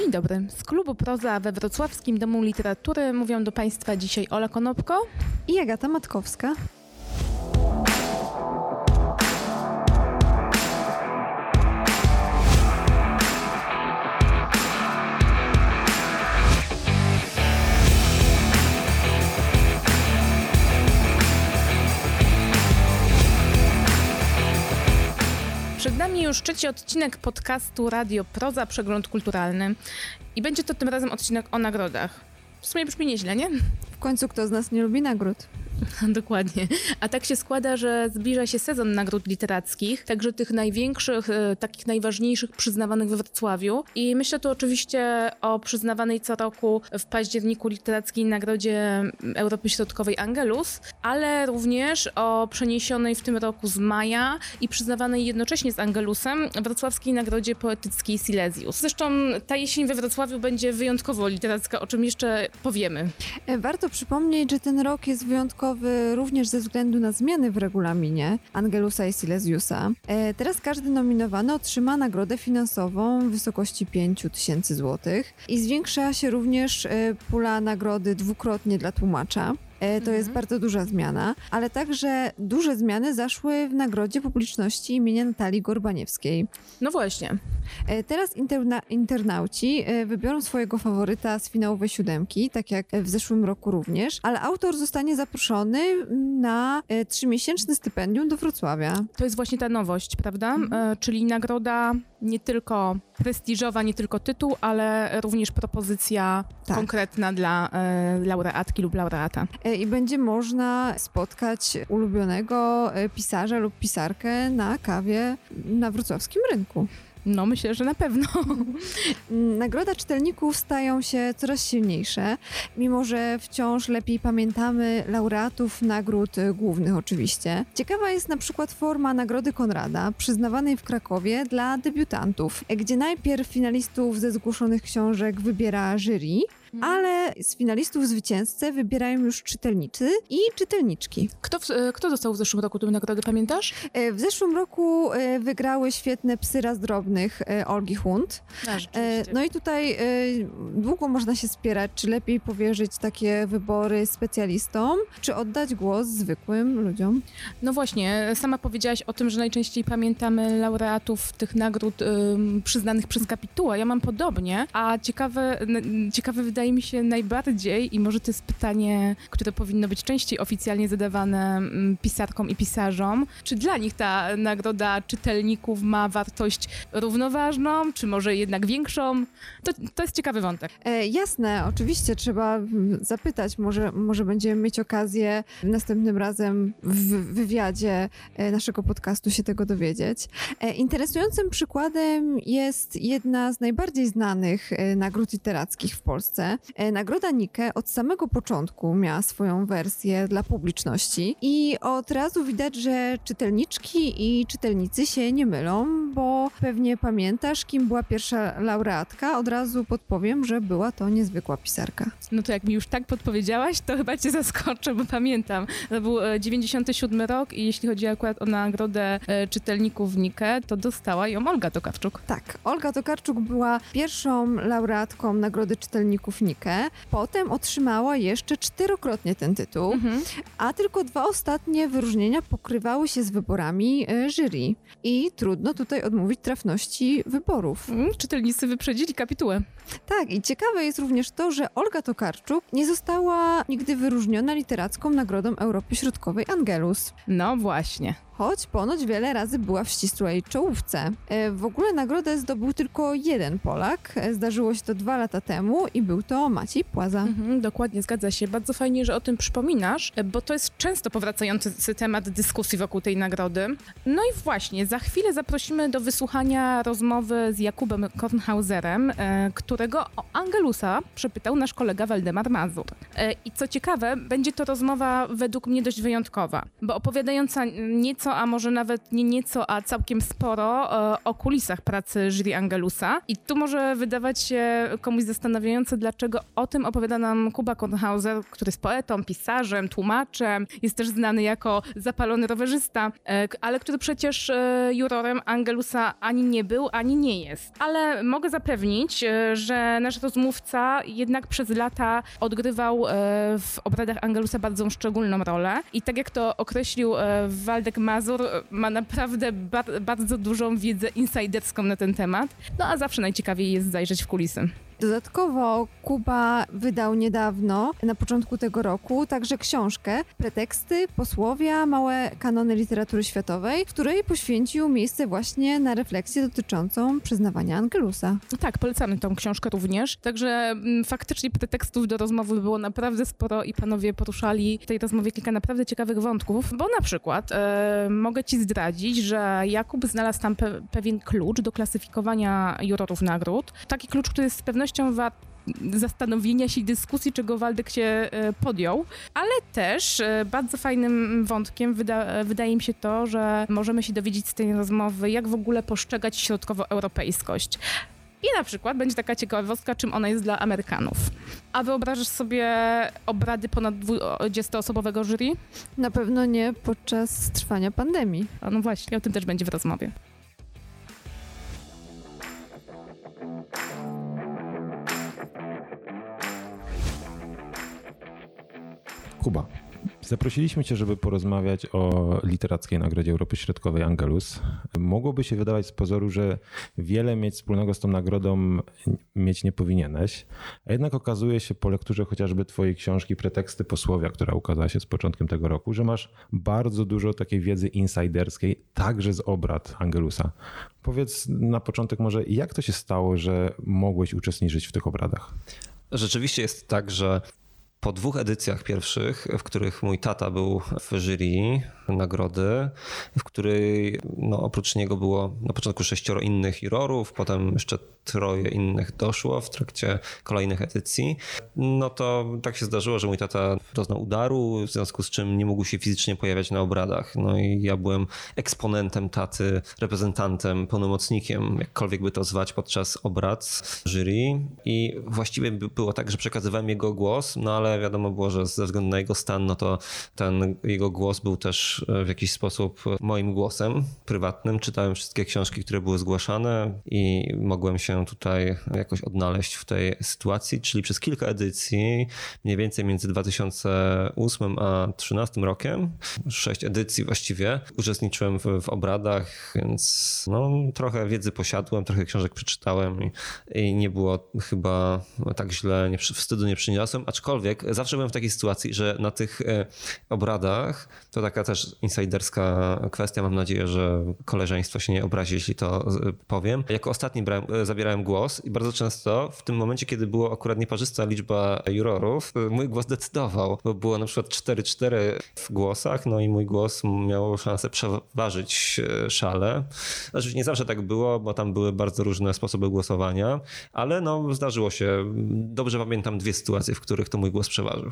Dzień dobry. Z klubu Proza we Wrocławskim Domu Literatury mówią do Państwa dzisiaj Ola Konopko i Agata Matkowska. Nami już trzeci odcinek podcastu Radio Proza Przegląd Kulturalny i będzie to tym razem odcinek o nagrodach. W sumie brzmi nieźle, nie? W końcu kto z nas nie lubi nagród? Dokładnie. A tak się składa, że zbliża się sezon nagród literackich, także tych największych, e, takich najważniejszych przyznawanych we Wrocławiu. I myślę tu oczywiście o przyznawanej co roku w październiku literackiej nagrodzie Europy Środkowej Angelus, ale również o przeniesionej w tym roku z maja i przyznawanej jednocześnie z Angelusem wrocławskiej nagrodzie poetyckiej Silesius. Zresztą ta jesień we Wrocławiu będzie wyjątkowo literacka, o czym jeszcze powiemy. E, warto przypomnieć, że ten rok jest również ze względu na zmiany w regulaminie Angelusa i Silesiusa. E, teraz każdy nominowany otrzyma nagrodę finansową w wysokości 5 tysięcy złotych i zwiększa się również e, pula nagrody dwukrotnie dla tłumacza. E, to mhm. jest bardzo duża zmiana, ale także duże zmiany zaszły w nagrodzie publiczności imienia Natalii Gorbaniewskiej. No właśnie. E, teraz interna internauci e, wybiorą swojego faworyta z finałowej siódemki, tak jak w zeszłym roku również, ale autor zostanie zaproszony na trzymiesięczne stypendium do Wrocławia. To jest właśnie ta nowość, prawda? Mhm. Czyli nagroda nie tylko prestiżowa, nie tylko tytuł, ale również propozycja tak. konkretna dla e, laureatki lub laureata. E, I będzie można spotkać ulubionego e, pisarza lub pisarkę na kawie na wrocławskim rynku. No, myślę, że na pewno. Nagroda czytelników stają się coraz silniejsze, mimo że wciąż lepiej pamiętamy laureatów nagród głównych oczywiście. Ciekawa jest na przykład forma Nagrody Konrada, przyznawanej w Krakowie dla debiutantów, gdzie najpierw finalistów ze zgłoszonych książek wybiera jury. Ale z finalistów zwycięzcę wybierają już czytelnicy i czytelniczki. Kto, w, e, kto dostał w zeszłym roku tę nagrodę, pamiętasz? E, w zeszłym roku e, wygrały świetne psy raz drobnych Olgi Hunt. No i tutaj długo można się spierać, czy lepiej powierzyć takie wybory specjalistom, czy oddać głos zwykłym ludziom. No właśnie, sama powiedziałaś o tym, że najczęściej pamiętamy laureatów tych nagród przyznanych przez kapituła. Ja mam podobnie, a ciekawe, ciekawe wydaje wydaje mi się najbardziej, i może to jest pytanie, które powinno być częściej oficjalnie zadawane mm, pisarkom i pisarzom, czy dla nich ta nagroda czytelników ma wartość równoważną, czy może jednak większą? To, to jest ciekawy wątek. E, jasne, oczywiście trzeba zapytać, może, może będziemy mieć okazję następnym razem w wywiadzie e, naszego podcastu się tego dowiedzieć. E, interesującym przykładem jest jedna z najbardziej znanych e, nagród literackich w Polsce, E, nagroda Nike od samego początku miała swoją wersję dla publiczności i od razu widać, że czytelniczki i czytelnicy się nie mylą, bo pewnie pamiętasz, kim była pierwsza laureatka. Od razu podpowiem, że była to niezwykła pisarka. No to jak mi już tak podpowiedziałaś, to chyba cię zaskoczę, bo pamiętam. To był 97 e, rok i jeśli chodzi akurat o nagrodę e, czytelników Nike, to dostała ją Olga Tokarczuk. Tak, Olga Tokarczuk była pierwszą laureatką nagrody czytelników Potem otrzymała jeszcze czterokrotnie ten tytuł, mhm. a tylko dwa ostatnie wyróżnienia pokrywały się z wyborami e, jury. I trudno tutaj odmówić trafności wyborów. Mhm, czytelnicy wyprzedzili kapitułę. Tak, i ciekawe jest również to, że Olga Tokarczuk nie została nigdy wyróżniona literacką Nagrodą Europy Środkowej Angelus. No właśnie choć ponoć wiele razy była w ścisłej czołówce. E, w ogóle nagrodę zdobył tylko jeden Polak. E, zdarzyło się to dwa lata temu i był to Maciej Płaza. Mhm, dokładnie, zgadza się. Bardzo fajnie, że o tym przypominasz, e, bo to jest często powracający temat dyskusji wokół tej nagrody. No i właśnie, za chwilę zaprosimy do wysłuchania rozmowy z Jakubem Kornhauserem, którego o Angelusa przepytał nasz kolega Waldemar Mazur. I co ciekawe, będzie to rozmowa według mnie dość wyjątkowa, bo opowiadająca nieco a może nawet nie nieco, a całkiem sporo e, o kulisach pracy jury Angelusa. I tu może wydawać się komuś zastanawiające, dlaczego o tym opowiada nam Kuba Kornhauser, który jest poetą, pisarzem, tłumaczem, jest też znany jako zapalony rowerzysta, e, ale który przecież e, jurorem Angelusa ani nie był, ani nie jest. Ale mogę zapewnić, e, że nasz rozmówca jednak przez lata odgrywał w obradach Angelusa bardzo szczególną rolę. I tak jak to określił Waldek Mazur, ma naprawdę bardzo dużą wiedzę insiderską na ten temat. No a zawsze najciekawiej jest zajrzeć w kulisy. Dodatkowo Kuba wydał niedawno, na początku tego roku, także książkę Preteksty, posłowia, małe kanony literatury światowej, w której poświęcił miejsce właśnie na refleksję dotyczącą przyznawania Angelusa. Tak, polecamy tą książkę również. Także m, mm, faktycznie pretekstów do rozmowy było naprawdę sporo i panowie poruszali w tej rozmowie kilka naprawdę ciekawych wątków, bo na przykład e, mogę ci zdradzić, że Jakub znalazł tam pe pewien klucz do klasyfikowania jurorów nagród. Taki klucz, który z pewnością zastanowienia się i dyskusji, czego Waldek się e, podjął, ale też e, bardzo fajnym wątkiem wyda, wydaje mi się to, że możemy się dowiedzieć z tej rozmowy, jak w ogóle postrzegać środkowoeuropejskość. I na przykład będzie taka ciekawostka, czym ona jest dla Amerykanów. A wyobrażasz sobie obrady ponad 20-osobowego jury? Na pewno nie podczas trwania pandemii. A no właśnie, o tym też będzie w rozmowie. Kuba. Zaprosiliśmy Cię, żeby porozmawiać o Literackiej Nagrodzie Europy Środkowej Angelus. Mogłoby się wydawać z pozoru, że wiele mieć wspólnego z tą nagrodą mieć nie powinieneś, a jednak okazuje się po lekturze chociażby Twojej książki Preteksty Posłowia, która ukazała się z początkiem tego roku, że masz bardzo dużo takiej wiedzy insiderskiej, także z obrad Angelusa. Powiedz na początek może, jak to się stało, że mogłeś uczestniczyć w tych obradach? Rzeczywiście jest tak, że po dwóch edycjach pierwszych, w których mój tata był w jury nagrody, w której no, oprócz niego było na początku sześcioro innych jurorów, potem jeszcze troje innych doszło w trakcie kolejnych edycji, no to tak się zdarzyło, że mój tata doznał udaru, w związku z czym nie mógł się fizycznie pojawiać na obradach. No i ja byłem eksponentem taty, reprezentantem, pełnomocnikiem, jakkolwiek by to zwać podczas obrad jury i właściwie było tak, że przekazywałem jego głos, no ale wiadomo było, że ze względu na jego stan, no to ten jego głos był też w jakiś sposób moim głosem prywatnym. Czytałem wszystkie książki, które były zgłaszane i mogłem się tutaj jakoś odnaleźć w tej sytuacji, czyli przez kilka edycji, mniej więcej między 2008 a 2013 rokiem, sześć edycji właściwie, uczestniczyłem w, w obradach, więc no, trochę wiedzy posiadłem, trochę książek przeczytałem i, i nie było chyba tak źle, nie, wstydu nie przyniosłem, aczkolwiek zawsze byłem w takiej sytuacji, że na tych e, obradach, to taka też insiderska kwestia, mam nadzieję, że koleżeństwo się nie obrazi, jeśli to powiem. Jako ostatni brałem, e, zabierałem głos i bardzo często w tym momencie, kiedy było akurat nieparzysta liczba jurorów, e, mój głos decydował, bo było na przykład 4-4 w głosach, no i mój głos miał szansę przeważyć szale. Znaczy nie zawsze tak było, bo tam były bardzo różne sposoby głosowania, ale no zdarzyło się. Dobrze pamiętam dwie sytuacje, w których to mój głos przeważył.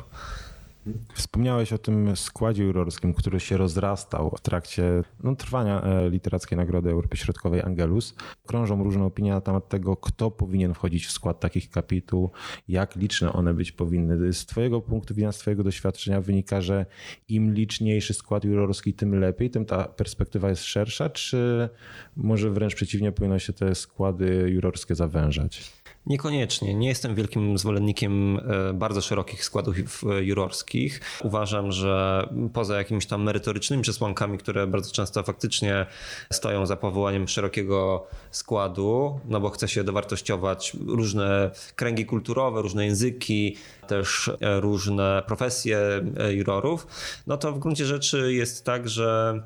Wspomniałeś o tym składzie jurorskim, który się rozrastał w trakcie no, trwania e, Literackiej Nagrody Europy Środkowej Angelus. Krążą różne opinie na temat tego, kto powinien wchodzić w skład takich kapituł, jak liczne one być powinny. Z Twojego punktu widzenia, z Twojego doświadczenia wynika, że im liczniejszy skład jurorski, tym lepiej, tym ta perspektywa jest szersza, czy może wręcz przeciwnie, powinno się te składy jurorskie zawężać? Niekoniecznie. Nie jestem wielkim zwolennikiem e, bardzo szerokich składów jurorskich. Uważam, że poza jakimiś tam merytorycznymi przesłankami, które bardzo często faktycznie stoją za powołaniem szerokiego składu, no bo chce się dowartościować różne kręgi kulturowe, różne języki, też e, różne profesje e, jurorów, no to w gruncie rzeczy jest tak, że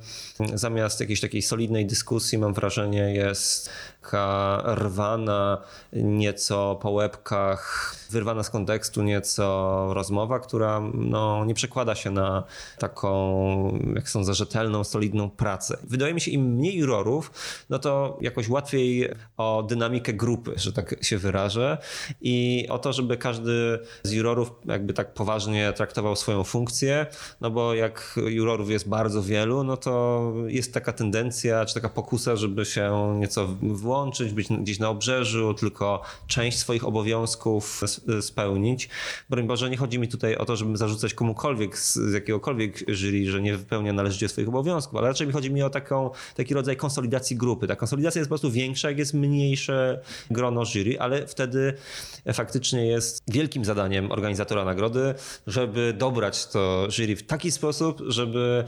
zamiast jakiejś takiej solidnej dyskusji, mam wrażenie, jest taka rwana nieco po łebkach, wyrwana z kontekstu nieco rozmowa, która no, nie przekłada się na taką, jak sądzę, rzetelną, solidną pracę. Wydaje mi się, im mniej jurorów, no to jakoś łatwiej o dynamikę grupy, że tak się wyrażę i o to, żeby każdy z jurorów jurorów jakby tak poważnie traktował swoją funkcję, no bo jak jurorów jest bardzo wielu, no to jest taka tendencja, czy taka pokusa, żeby się nieco włączyć, być gdzieś na obrzeżu, tylko część swoich obowiązków spełnić. Broń Boże, nie chodzi mi tutaj o to, żeby zarzucać komukolwiek z jakiegokolwiek jury, że nie wypełnia należycie swoich obowiązków, ale raczej mi chodzi mi o taką, taki rodzaj konsolidacji grupy. Ta konsolidacja jest po prostu większa, jak jest mniejsze grono jury, ale wtedy faktycznie jest wielkim zadaniem organizatora nagrody, żeby dobrać to jury w taki sposób, żeby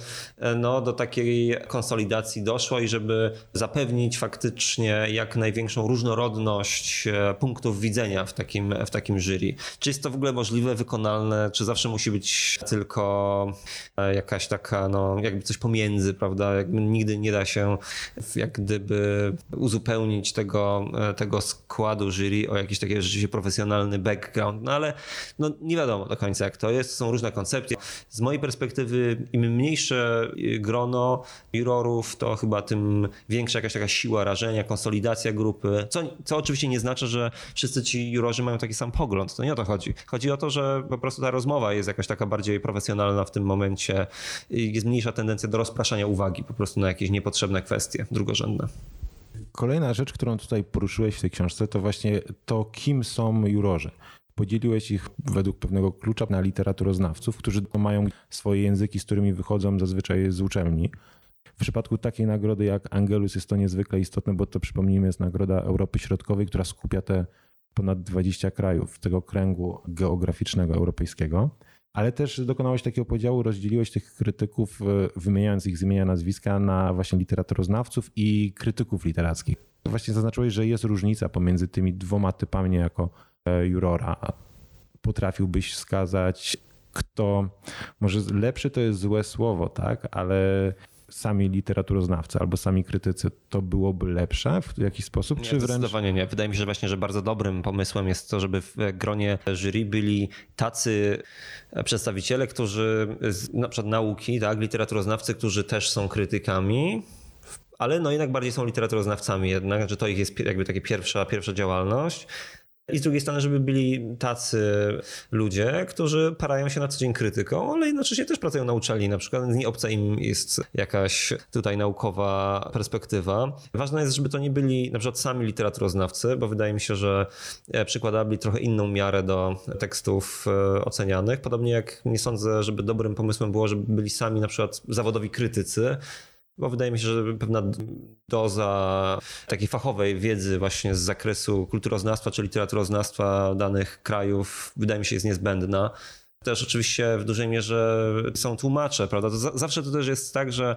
no, do takiej konsolidacji doszło i żeby zapewnić faktycznie jak największą różnorodność e, punktów widzenia w takim, w takim jury. Czy jest to w ogóle możliwe, wykonalne, czy zawsze musi być tylko e, jakaś taka, no, jakby coś pomiędzy, prawda? Jakby nigdy nie da się jak gdyby uzupełnić tego, e, tego składu jury o jakiś taki rzeczywiście profesjonalny background, no ale no, nie wiadomo do końca jak to jest, są różne koncepcje. Z mojej perspektywy im mniejsze grono jurorów, to chyba tym większa jakaś taka siła rażenia, konsolidacja grupy, co, co oczywiście nie znaczy, że wszyscy ci jurorzy mają taki sam pogląd, to nie o to chodzi. Chodzi o to, że po prostu ta rozmowa jest jakaś taka bardziej profesjonalna w tym momencie, jest mniejsza tendencja do rozpraszania uwagi po prostu na jakieś niepotrzebne kwestie drugorzędne. Kolejna rzecz, którą tutaj poruszyłeś w tej książce, to właśnie to, kim są jurorzy. Podzieliłeś ich według pewnego klucza na literaturoznawców, którzy mają swoje języki, z którymi wychodzą zazwyczaj z uczelni. W przypadku takiej nagrody jak Angelus jest to niezwykle istotne, bo to przypomnijmy jest nagroda Europy Środkowej, która skupia te ponad 20 krajów tego kręgu geograficznego europejskiego. Ale też dokonałeś takiego podziału, rozdzieliłeś tych krytyków, e, wymieniając ich z imienia nazwiska, na właśnie literaturoznawców i krytyków literackich. Właśnie zaznaczyłeś, że jest różnica pomiędzy tymi dwoma typami niejako jurora. Potrafiłbyś wskazać, kto, może lepszy to jest złe słowo, tak, ale sami literaturoznawcy albo sami krytycy, to byłoby lepsze w jakiś sposób? Nie, czy wręcz... Zdecydowanie nie. Wydaje mi się że właśnie, że bardzo dobrym pomysłem jest to, żeby w gronie jury byli tacy przedstawiciele, którzy na przykład nauki, tak, literaturoznawcy, którzy też są krytykami, ale no jednak bardziej są literaturoznawcami jednak, że to ich jest jakby taka pierwsza, pierwsza działalność. I z drugiej strony, żeby byli tacy ludzie, którzy parają się na co dzień krytyką, ale jednocześnie też pracują na uczelni. Na przykład nie obca im jest jakaś tutaj naukowa perspektywa. Ważne jest, żeby to nie byli na przykład sami literaturoznawcy, bo wydaje mi się, że e, przykładali trochę inną miarę do tekstów e, ocenianych. Podobnie jak nie sądzę, żeby dobrym pomysłem było, żeby byli sami na przykład zawodowi krytycy, bo wydaje mi się, że pewna doza takiej fachowej wiedzy właśnie z zakresu kulturoznawstwa czy literaturoznawstwa danych krajów wydaje mi się jest niezbędna. Też oczywiście w dużej mierze są tłumacze, prawda? To zawsze to też jest tak, że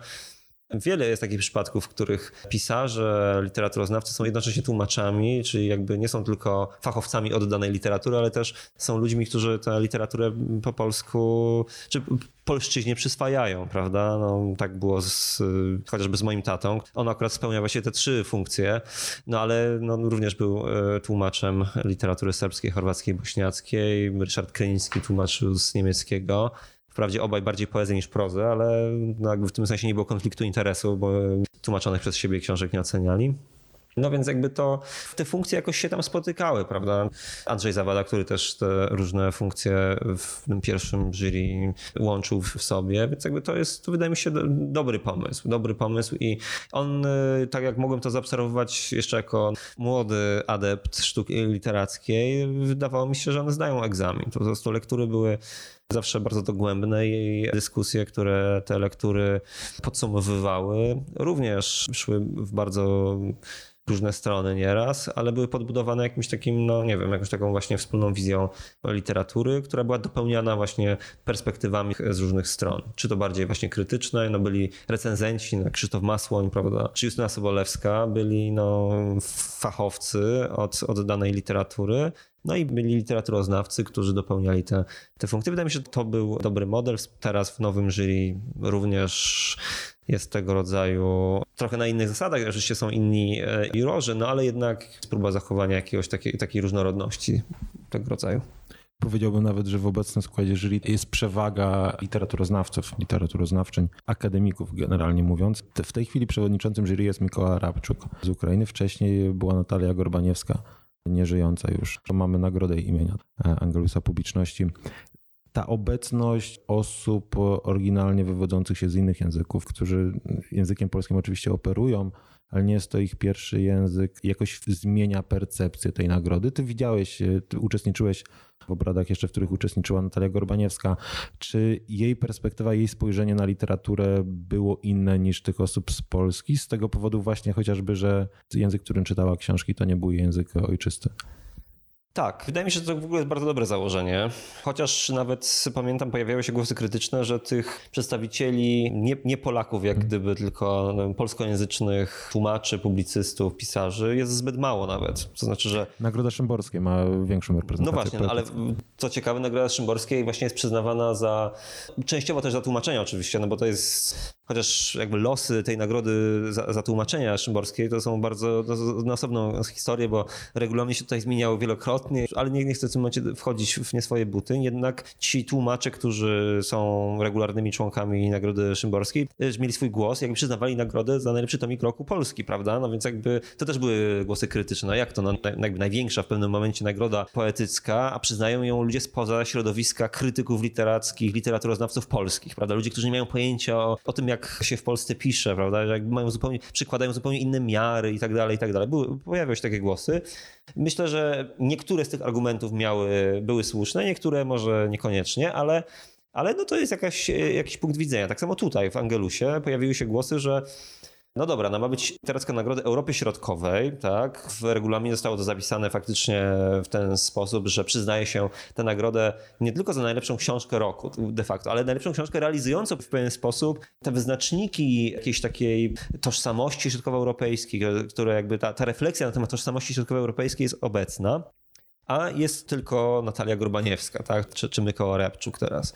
Wiele jest takich przypadków, w których pisarze, literaturoznawcy są jednocześnie tłumaczami, czyli jakby nie są tylko fachowcami od danej literatury, ale też są ludźmi, którzy tę literaturę po polsku, czy polszczyźnie przyswajają, prawda? No, tak było z, chociażby z moim tatą. On akurat spełnia właśnie te trzy funkcje, no ale no, również był e, tłumaczem literatury serbskiej, chorwackiej, bośniackiej. Ryszard Kryński tłumaczył z niemieckiego. Wprawdzie obaj bardziej poezję niż prozę, ale no jakby w tym sensie nie było konfliktu interesu, bo tłumaczonych przez siebie książek nie oceniali. No więc jakby to, te funkcje jakoś się tam spotykały, prawda? Andrzej Zawada, który też te różne funkcje w tym pierwszym jury łączył w sobie, więc jakby to jest, to wydaje mi się dobry pomysł, dobry pomysł i on, y, tak jak mogłem to zaobserwować jeszcze jako młody adept sztuki literackiej, wydawało mi się, że one zdają egzamin. To po prostu lektury były zawsze bardzo dogłębne i dyskusje, które te lektury podsumowywały, również szły w bardzo różne strony nieraz, ale były podbudowane jakimś takim, no nie wiem, jakąś taką właśnie wspólną wizją literatury, która była dopełniana właśnie perspektywami z różnych stron. Czy to bardziej właśnie krytyczne, no byli recenzenci, no Krzysztof Masłoń, prawda, czy Justyna Sobolewska, byli no fachowcy od, od danej literatury, no i byli literaturoznawcy, którzy dopełniali te, te funkcje. Wydaje mi się, że to był dobry model. Teraz w nowym jury również jest tego rodzaju trochę na innych zasadach. Oczywiście są inni e, jurorzy, no ale jednak próba zachowania jakiegoś takiej, takiej różnorodności tego rodzaju. Powiedziałbym nawet, że w obecnym składzie jury jest przewaga literaturoznawców, literaturoznawczyń, akademików generalnie mówiąc. W tej chwili przewodniczącym jury jest Mikołaj Rabczuk z Ukrainy. Wcześniej była Natalia Gorbaniewska nieżyjąca już. Mamy nagrodę imienia Angelusa Publiczności ta obecność osób oryginalnie wywodzących się z innych języków, którzy językiem polskim oczywiście operują, ale nie jest to ich pierwszy język, jakoś zmienia percepcję tej nagrody. Ty widziałeś, ty uczestniczyłeś w obradach jeszcze, w których uczestniczyła Natalia Gorbaniewska. Czy jej perspektywa, jej spojrzenie na literaturę było inne niż tych osób z Polski? Z tego powodu właśnie chociażby, że język, którym czytała książki, to nie był język ojczysty. Tak, wydaje mi się, że to w ogóle jest bardzo dobre założenie. Chociaż nawet pamiętam, pojawiały się głosy krytyczne, że tych przedstawicieli, nie, nie Polaków jak mhm. gdyby, tylko no, polskojęzycznych tłumaczy, publicystów, pisarzy jest zbyt mało nawet. To znaczy, że. Nagroda Szymborskie ma większą reprezentację. No właśnie, no, ale co ciekawe, Nagroda Szymborskiej właśnie jest przyznawana za. częściowo też za tłumaczenie, oczywiście, no bo to jest chociaż jakby losy tej nagrody za, za tłumaczenia szymborskie to są bardzo to na osobną historię, bo regulamin się tutaj zmieniał wielokrotnie, ale nie, nie chcę w tym momencie wchodzić w nie swoje buty. Jednak ci tłumacze, którzy są regularnymi członkami Nagrody Szymborskiej, mieli swój głos, jakby przyznawali nagrodę za najlepszy tomik roku Polski, prawda? No więc jakby to też były głosy krytyczne. Jak to? No, jakby największa w pewnym momencie nagroda poetycka, a przyznają ją ludzie spoza środowiska krytyków literackich, literaturoznawców polskich, prawda? Ludzie, którzy nie mają pojęcia o, o tym, jak jak się w Polsce pisze, prawda, że jakby mają zupełnie, przykładają zupełnie inne miary i tak dalej, i tak dalej. Były, pojawiały się takie głosy. Myślę, że niektóre z tych argumentów miały, były słuszne, niektóre może niekoniecznie, ale ale no to jest jakaś, jakiś punkt widzenia. Tak samo tutaj w Angelusie pojawiły się głosy, że no dobra, no ma być literacka nagrody Europy Środkowej, tak? W regulaminie zostało to zapisane faktycznie w ten sposób, że przyznaje się tę nagrodę nie tylko za najlepszą książkę roku de facto, ale najlepszą książkę realizującą w pewien sposób te wyznaczniki jakiejś takiej tożsamości środkowoeuropejskiej, które jakby ta, ta refleksja na temat tożsamości środkowoeuropejskiej jest obecna a jest tylko Natalia Grubaniewska, tak? czy, czy Mykoła Repczuk teraz.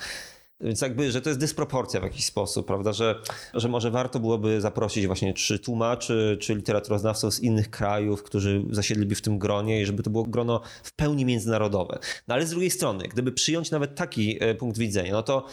Więc jakby, że to jest dysproporcja w jakiś sposób, prawda, że, że może warto byłoby zaprosić właśnie czy tłumaczy, czy literaturoznawców z innych krajów, którzy zasiedliby w tym gronie i żeby to było grono w pełni międzynarodowe. No ale z drugiej strony, gdyby przyjąć nawet taki e, punkt widzenia, no to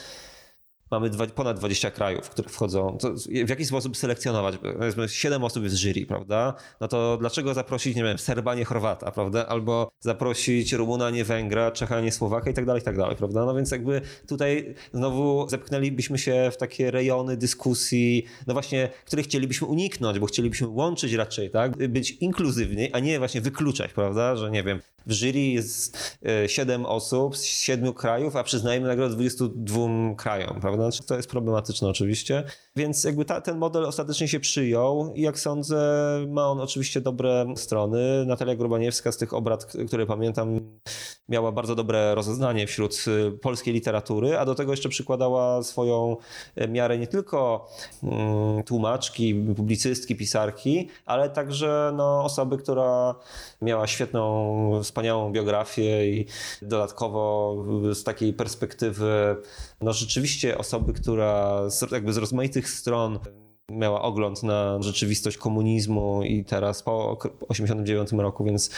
mamy dwa, ponad 20 krajów, które wchodzą. To w jaki sposób selekcjonować? Powiedzmy, 7 osób jest jury, prawda? No to dlaczego zaprosić, nie wiem, Serba, nie Chorwata, prawda? Albo zaprosić Rumuna, nie Węgra, Czecha, nie Słowaka i tak dalej, i tak dalej, prawda? No więc jakby tutaj znowu zepchnęlibyśmy się w takie rejony dyskusji, no właśnie, które chcielibyśmy uniknąć, bo chcielibyśmy łączyć raczej, tak? Być inkluzywni, a nie właśnie wykluczać, prawda? Że nie wiem, w jury jest 7 e, osób z 7 krajów, a przyznajemy nagrodę 22 krajom, prawda? Znaczy, to jest problematyczne oczywiście. Więc jakby ta, ten model ostatecznie się przyjął i jak sądzę, ma on oczywiście dobre strony. Natalia Grubaniewska z tych obrad, które pamiętam, miała bardzo dobre rozeznanie wśród y, polskiej literatury, a do tego jeszcze przykładała swoją e, miarę nie tylko mm, tłumaczki, publicystki, pisarki, ale także no, osoby, która miała świetną, wspaniałą biografię i dodatkowo z takiej perspektywy, no rzeczywiście osoby, która z, jakby z rozmaitych stron miała ogląd na rzeczywistość komunizmu i teraz po 89 roku, więc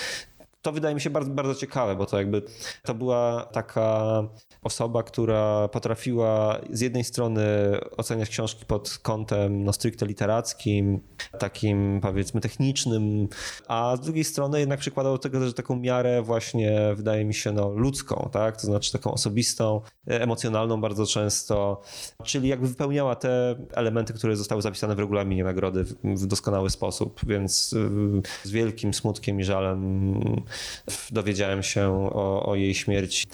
to wydaje mi się bardzo, bardzo ciekawe, bo to jakby to była taka osoba, która potrafiła z jednej strony oceniać książki pod kątem no, stricte literackim, takim powiedzmy technicznym, a z drugiej strony jednak przykładał do tego też taką miarę właśnie, wydaje mi się, no, ludzką, tak? to znaczy taką osobistą, emocjonalną bardzo często, czyli jakby wypełniała te elementy, które zostały zapisane w regulaminie nagrody w, w doskonały sposób, więc y, z wielkim smutkiem i żalem dowiedziałem się o, o jej śmierci.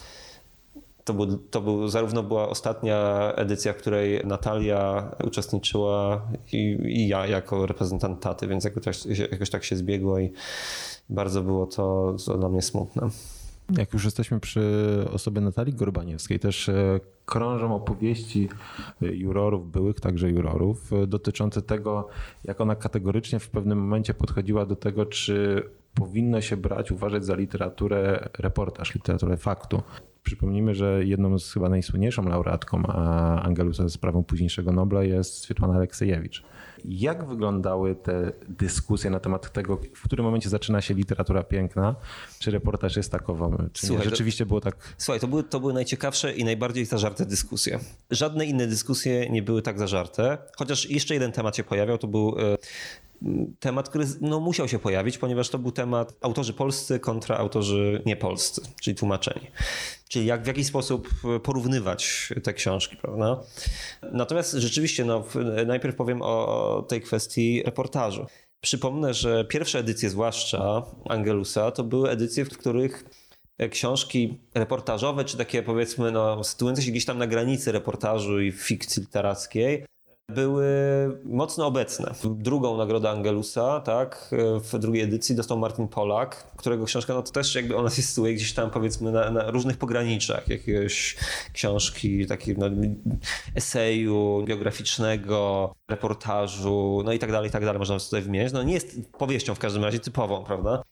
To był, to był, zarówno była ostatnia edycja, w której Natalia uczestniczyła i, i ja jako reprezentant taty, więc jakoś, tak jakoś tak się zbiegło i bardzo było to, dla mnie smutne. Jak już jesteśmy przy osobie Natalii Gorbaniewskiej, też e, krążą opowieści e, jurorów, byłych także jurorów, e, dotyczące tego, jak ona kategorycznie w pewnym momencie podchodziła do tego, czy powinno się brać, uważać za literaturę reportaż, literaturę faktu. Przypomnijmy, że jedną z chyba najsłynniejszą laureatką Angelusa ze sprawą późniejszego Nobla jest Swietłana Aleksejewicz. Jak wyglądały te dyskusje na temat tego, w którym momencie zaczyna się literatura piękna? Czy reportaż jest takową? Czy Słuchaj, rzeczywiście to, było tak? Słuchaj, to były, to były najciekawsze i najbardziej zażarte dyskusje. Żadne inne dyskusje nie były tak zażarte. Chociaż jeszcze jeden temat się pojawiał, to był e, temat, który no, musiał się pojawić, ponieważ to był temat autorzy polscy kontra autorzy niepolscy, czyli tłumaczeni. Czyli jak w jakiś sposób porównywać te książki, prawda? Natomiast rzeczywiście, no, najpierw powiem o tej kwestii reportażu. Przypomnę, że pierwsze edycje, zwłaszcza Angelusa, to były edycje, w których książki reportażowe, czy takie powiedzmy, no, sytuujące się gdzieś tam na granicy reportażu i fikcji literackiej, były mocno obecne. Drugą nagrodę Angelusa, tak, w drugiej edycji dostał Martin Polak, którego książka, no to też jakby ona się sytuuje gdzieś tam powiedzmy na, na różnych pograniczach, jakiegoś książki, takiego no, eseju biograficznego, reportażu, no i tak dalej, i tak dalej, można tutaj wymieniać. No nie jest powieścią w każdym razie typową, prawda?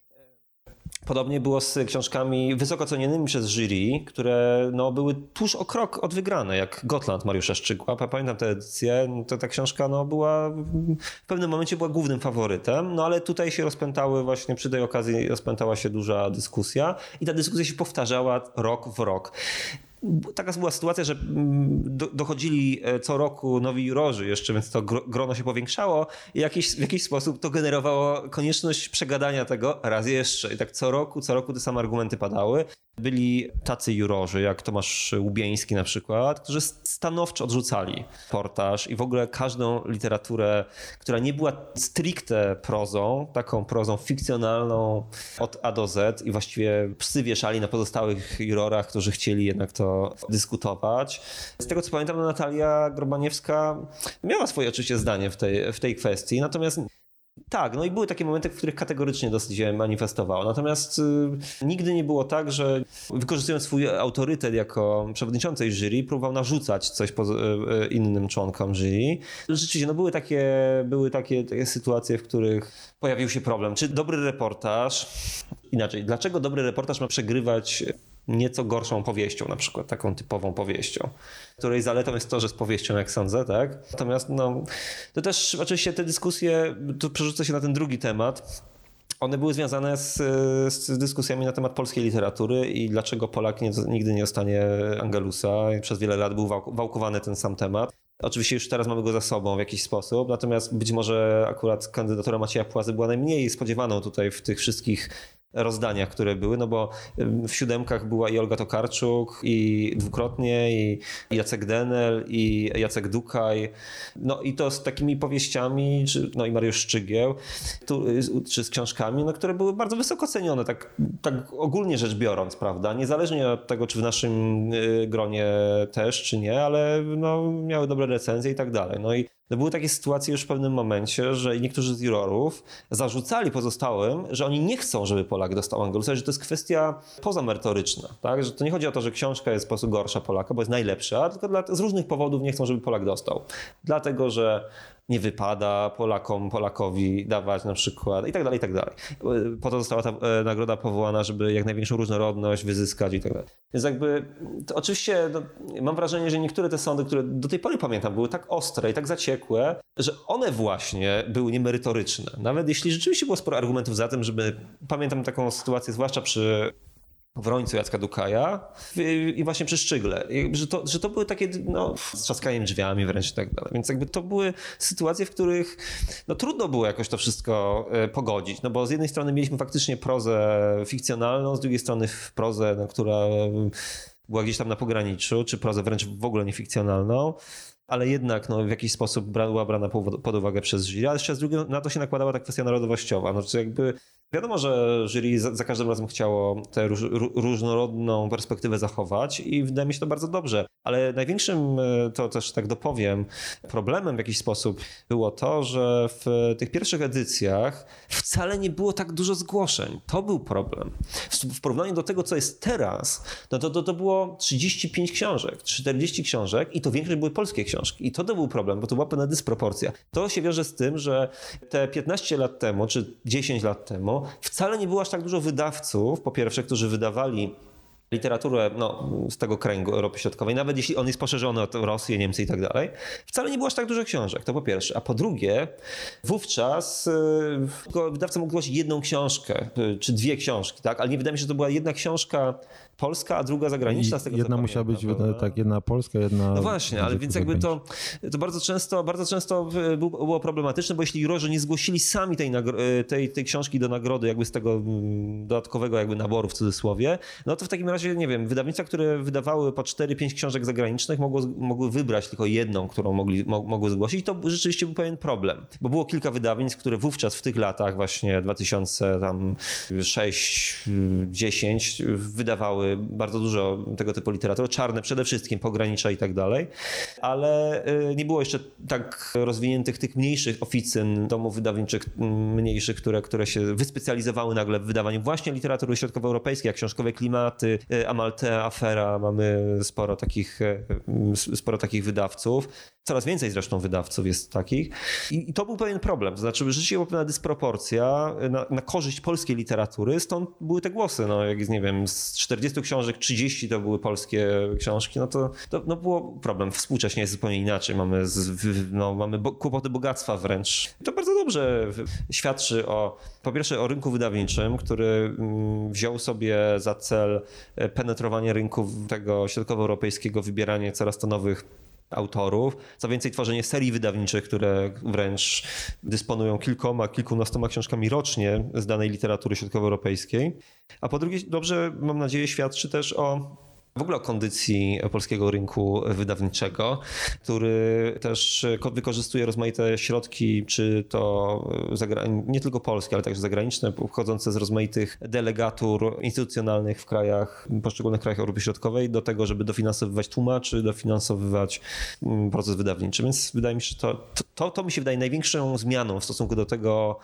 Podobnie było z książkami wysoko cenionymi przez jury, które no, były tuż o krok od wygranej, jak Gotland Mariusza Szczygła. Pamiętam tę edycję, to ta książka no, była w pewnym momencie była głównym faworytem, no ale tutaj się rozpętały właśnie przy tej okazji rozpętała się duża dyskusja i ta dyskusja się powtarzała rok w rok taka była sytuacja, że mm, dochodzili e, co roku nowi jurorzy jeszcze, więc to grono się powiększało i jakiś, w jakiś sposób to generowało konieczność przegadania tego raz jeszcze. I tak co roku, co roku te same argumenty padały. Byli tacy jurorzy, jak Tomasz Łubieński na przykład, którzy stanowczo odrzucali portaż i w ogóle każdą literaturę, która nie była stricte prozą, taką prozą fikcjonalną od A do Z i właściwie psy wieszali na pozostałych jurorach, którzy chcieli jednak to dyskutować. Z tego co pamiętam, Natalia Grobaniewska miała swoje oczywiście zdanie w tej, w tej kwestii, natomiast tak, no i były takie momenty, w których kategorycznie dosyć się manifestowała. Natomiast y, nigdy nie było tak, że wykorzystując swój autorytet jako przewodniczącej jury, próbował narzucać coś po, y, y, innym członkom jury. Rzeczywiście, no były takie, były takie, takie sytuacje, w których pojawił się problem. Czy dobry reportaż, inaczej, dlaczego dobry reportaż ma przegrywać nieco gorszą powieścią, na przykład taką typową powieścią, której zaletą jest to, że z powieścią, jak sądzę, tak? Natomiast no, to też oczywiście te dyskusje, tu przerzucę się na ten drugi temat, one były związane z, z, dyskusjami na temat polskiej literatury i dlaczego Polak nie, nigdy nie dostanie Angelusa. Przez wiele lat był wałkowany ten sam temat. Oczywiście już teraz mamy go za sobą w jakiś sposób, natomiast być może akurat kandydatura Macieja Płazy była najmniej spodziewaną tutaj w tych wszystkich rozdaniach, które były, no bo w siódemkach była i Olga Tokarczuk, i dwukrotnie, i Jacek Denel, i Jacek Dukaj. No i to z takimi powieściami, czy, no i Mariusz Szczygieł, tu, czy z książkami, no, które były bardzo wysoko cenione, tak, tak ogólnie rzecz biorąc, prawda? Niezależnie od tego, czy w naszym y, gronie też, czy nie, ale no, miały dobre recenzje i tak dalej. No i no były takie sytuacje już w pewnym momencie, że niektórzy z jurorów zarzucali pozostałym, że oni nie chcą, żeby Polak dostał Angelusa, że to jest kwestia pozamerytoryczna, tak? Że to nie chodzi o to, że książka jest po prostu gorsza Polaka, bo jest najlepsza, tylko dla, z różnych powodów nie chcą, żeby Polak dostał. Dlatego, że nie wypada Polakom, Polakowi dawać na przykład i tak dalej, i tak dalej. Po to została ta e, nagroda powołana, żeby jak największą różnorodność wyzyskać i tak dalej. Więc jakby oczywiście no, mam wrażenie, że niektóre te sądy, które do tej pory pamiętam, były tak ostre i tak zaciekłe, że one właśnie były niemerytoryczne. Nawet jeśli rzeczywiście było sporo argumentów za tym, żeby pamiętam taką sytuację, zwłaszcza przy w Rońcu Jacka Dukaja i właśnie przy Szczygle. Że to, że to były takie no, z trzaskaniem drzwiami wręcz i tak dalej. Więc jakby to były sytuacje, w których no, trudno było jakoś to wszystko e, pogodzić. No bo z jednej strony mieliśmy faktycznie prozę fikcjonalną, z drugiej strony prozę, no, która była gdzieś tam na pograniczu, czy prozę wręcz w ogóle niefikcjonalną ale jednak no, w jakiś sposób była brana pod uwagę przez jury, a jeszcze z drugiej na to się nakładała ta kwestia narodowościowa. No, czy jakby Wiadomo, że jury za, za każdym razem chciało tę róż, różnorodną perspektywę zachować i wydaje mi się to bardzo dobrze. Ale największym, e, to też tak dopowiem, problemem w jakiś sposób było to, że w tych pierwszych edycjach wcale nie było tak dużo zgłoszeń. To był problem. W, porównaniu do tego, co jest teraz, no to, to, to było 35 książek, 40 książek i to większość były polskie książki. I to, to był problem, bo to była pewna dysproporcja. To się wiąże z tym, że te 15 lat temu, czy 10 lat temu, wcale nie było aż tak dużo wydawców, po pierwsze, którzy wydawali literaturę no, z tego kręgu Europy Środkowej, nawet jeśli on jest poszerzony o Rosję, Niemcy i tak dalej, wcale nie było aż tak dużo książek, to po pierwsze. A po drugie, wówczas y, wydawca mógł głosić jedną książkę, y, czy dwie książki, tak? ale nie wydaje mi się, że to była jedna książka polska, a druga zagraniczna. Z tego, jedna musiała być tak, jedna polska, jedna. No właśnie, ale więc jakby to, to bardzo często, bardzo często było problematyczne, bo jeśli jurorzy nie zgłosili sami tej, tej, tej książki do nagrody, jakby z tego mm, dodatkowego jakby naboru w cudzysłowie, no to w takim razie, nie wiem, wydawnictwa, które wydawały po 4-5 książek zagranicznych, mogło, mogły wybrać tylko jedną, którą mogli, mogły zgłosić. I to rzeczywiście był pewien problem, bo było kilka wydawnictw, które wówczas w tych latach, właśnie 2006-10, wydawały bardzo dużo tego typu literatury, czarne przede wszystkim, pogranicza i tak dalej, ale y, nie było jeszcze tak rozwiniętych tych mniejszych oficyn, domów wydawniczych mniejszych, które, które się wyspecjalizowały nagle w wydawaniu właśnie literatury środkowoeuropejskiej, jak książkowe klimaty, y, Amaltea, Afera, mamy sporo takich, y, sporo takich wydawców. Coraz więcej zresztą wydawców jest takich. I, i to był pewien problem. To znaczy, rzeczywiście była pewna dysproporcja na, na, korzyść polskiej literatury, stąd były te głosy. No, jak nie wiem, z 40 książek 30 to były polskie książki, no to, to no było problem. Współcześnie jest zupełnie inaczej. Mamy, z, no, mamy bo, kłopoty bogactwa wręcz. To bardzo dobrze świadczy o, po pierwsze, o rynku wydawniczym, który mm, wziął sobie za cel penetrowanie rynku tego środkowoeuropejskiego, wybieranie coraz to nowych autorów. Co więcej, tworzenie serii wydawniczych, które wręcz dysponują kilkoma, kilkunastoma książkami rocznie z danej literatury środkowoeuropejskiej. A po drugie, dobrze, mam nadzieję, świadczy też o w ogóle o kondycji polskiego rynku wydawniczego, który też wykorzystuje rozmaite środki, czy to nie tylko polskie, ale także zagraniczne, pochodzące z rozmaitych delegatur instytucjonalnych w krajach, poszczególnych krajach Europy Środkowej, do tego, żeby dofinansowywać tłumaczy, dofinansowywać mm, proces wydawniczy. Więc wydaje mi się, że to, to, to mi się wydaje największą zmianą w stosunku do tego,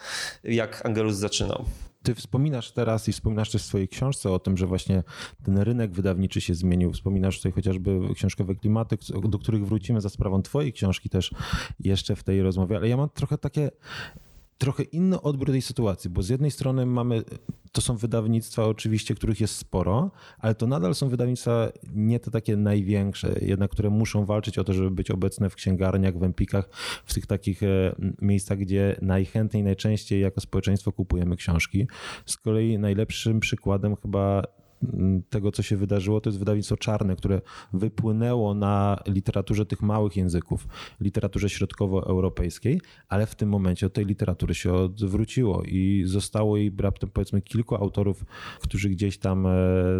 jak Angelus zaczynał. Ty wspominasz teraz i wspominasz też w swojej książce o tym, że właśnie ten rynek wydawniczy się zmienił. Wspominasz tutaj chociażby książkowe klimaty, do których wrócimy za sprawą twojej książki też jeszcze w tej rozmowie, ale ja mam trochę takie trochę inny odbiór tej sytuacji, bo z jednej strony mamy, to są wydawnictwa oczywiście, których jest sporo, ale to nadal są wydawnictwa nie te takie największe, jednak które muszą walczyć o to, żeby być obecne w księgarniach, w empikach, w tych takich e, miejscach, gdzie najchętniej, najczęściej jako społeczeństwo kupujemy książki. Z kolei najlepszym przykładem chyba tego, co się wydarzyło, to jest wydawnictwo czarne, które wypłynęło na literaturze tych małych języków, literaturze środkowoeuropejskiej, ale w tym momencie od tej literatury się odwróciło i zostało jej raptem powiedzmy kilku autorów, którzy gdzieś tam e,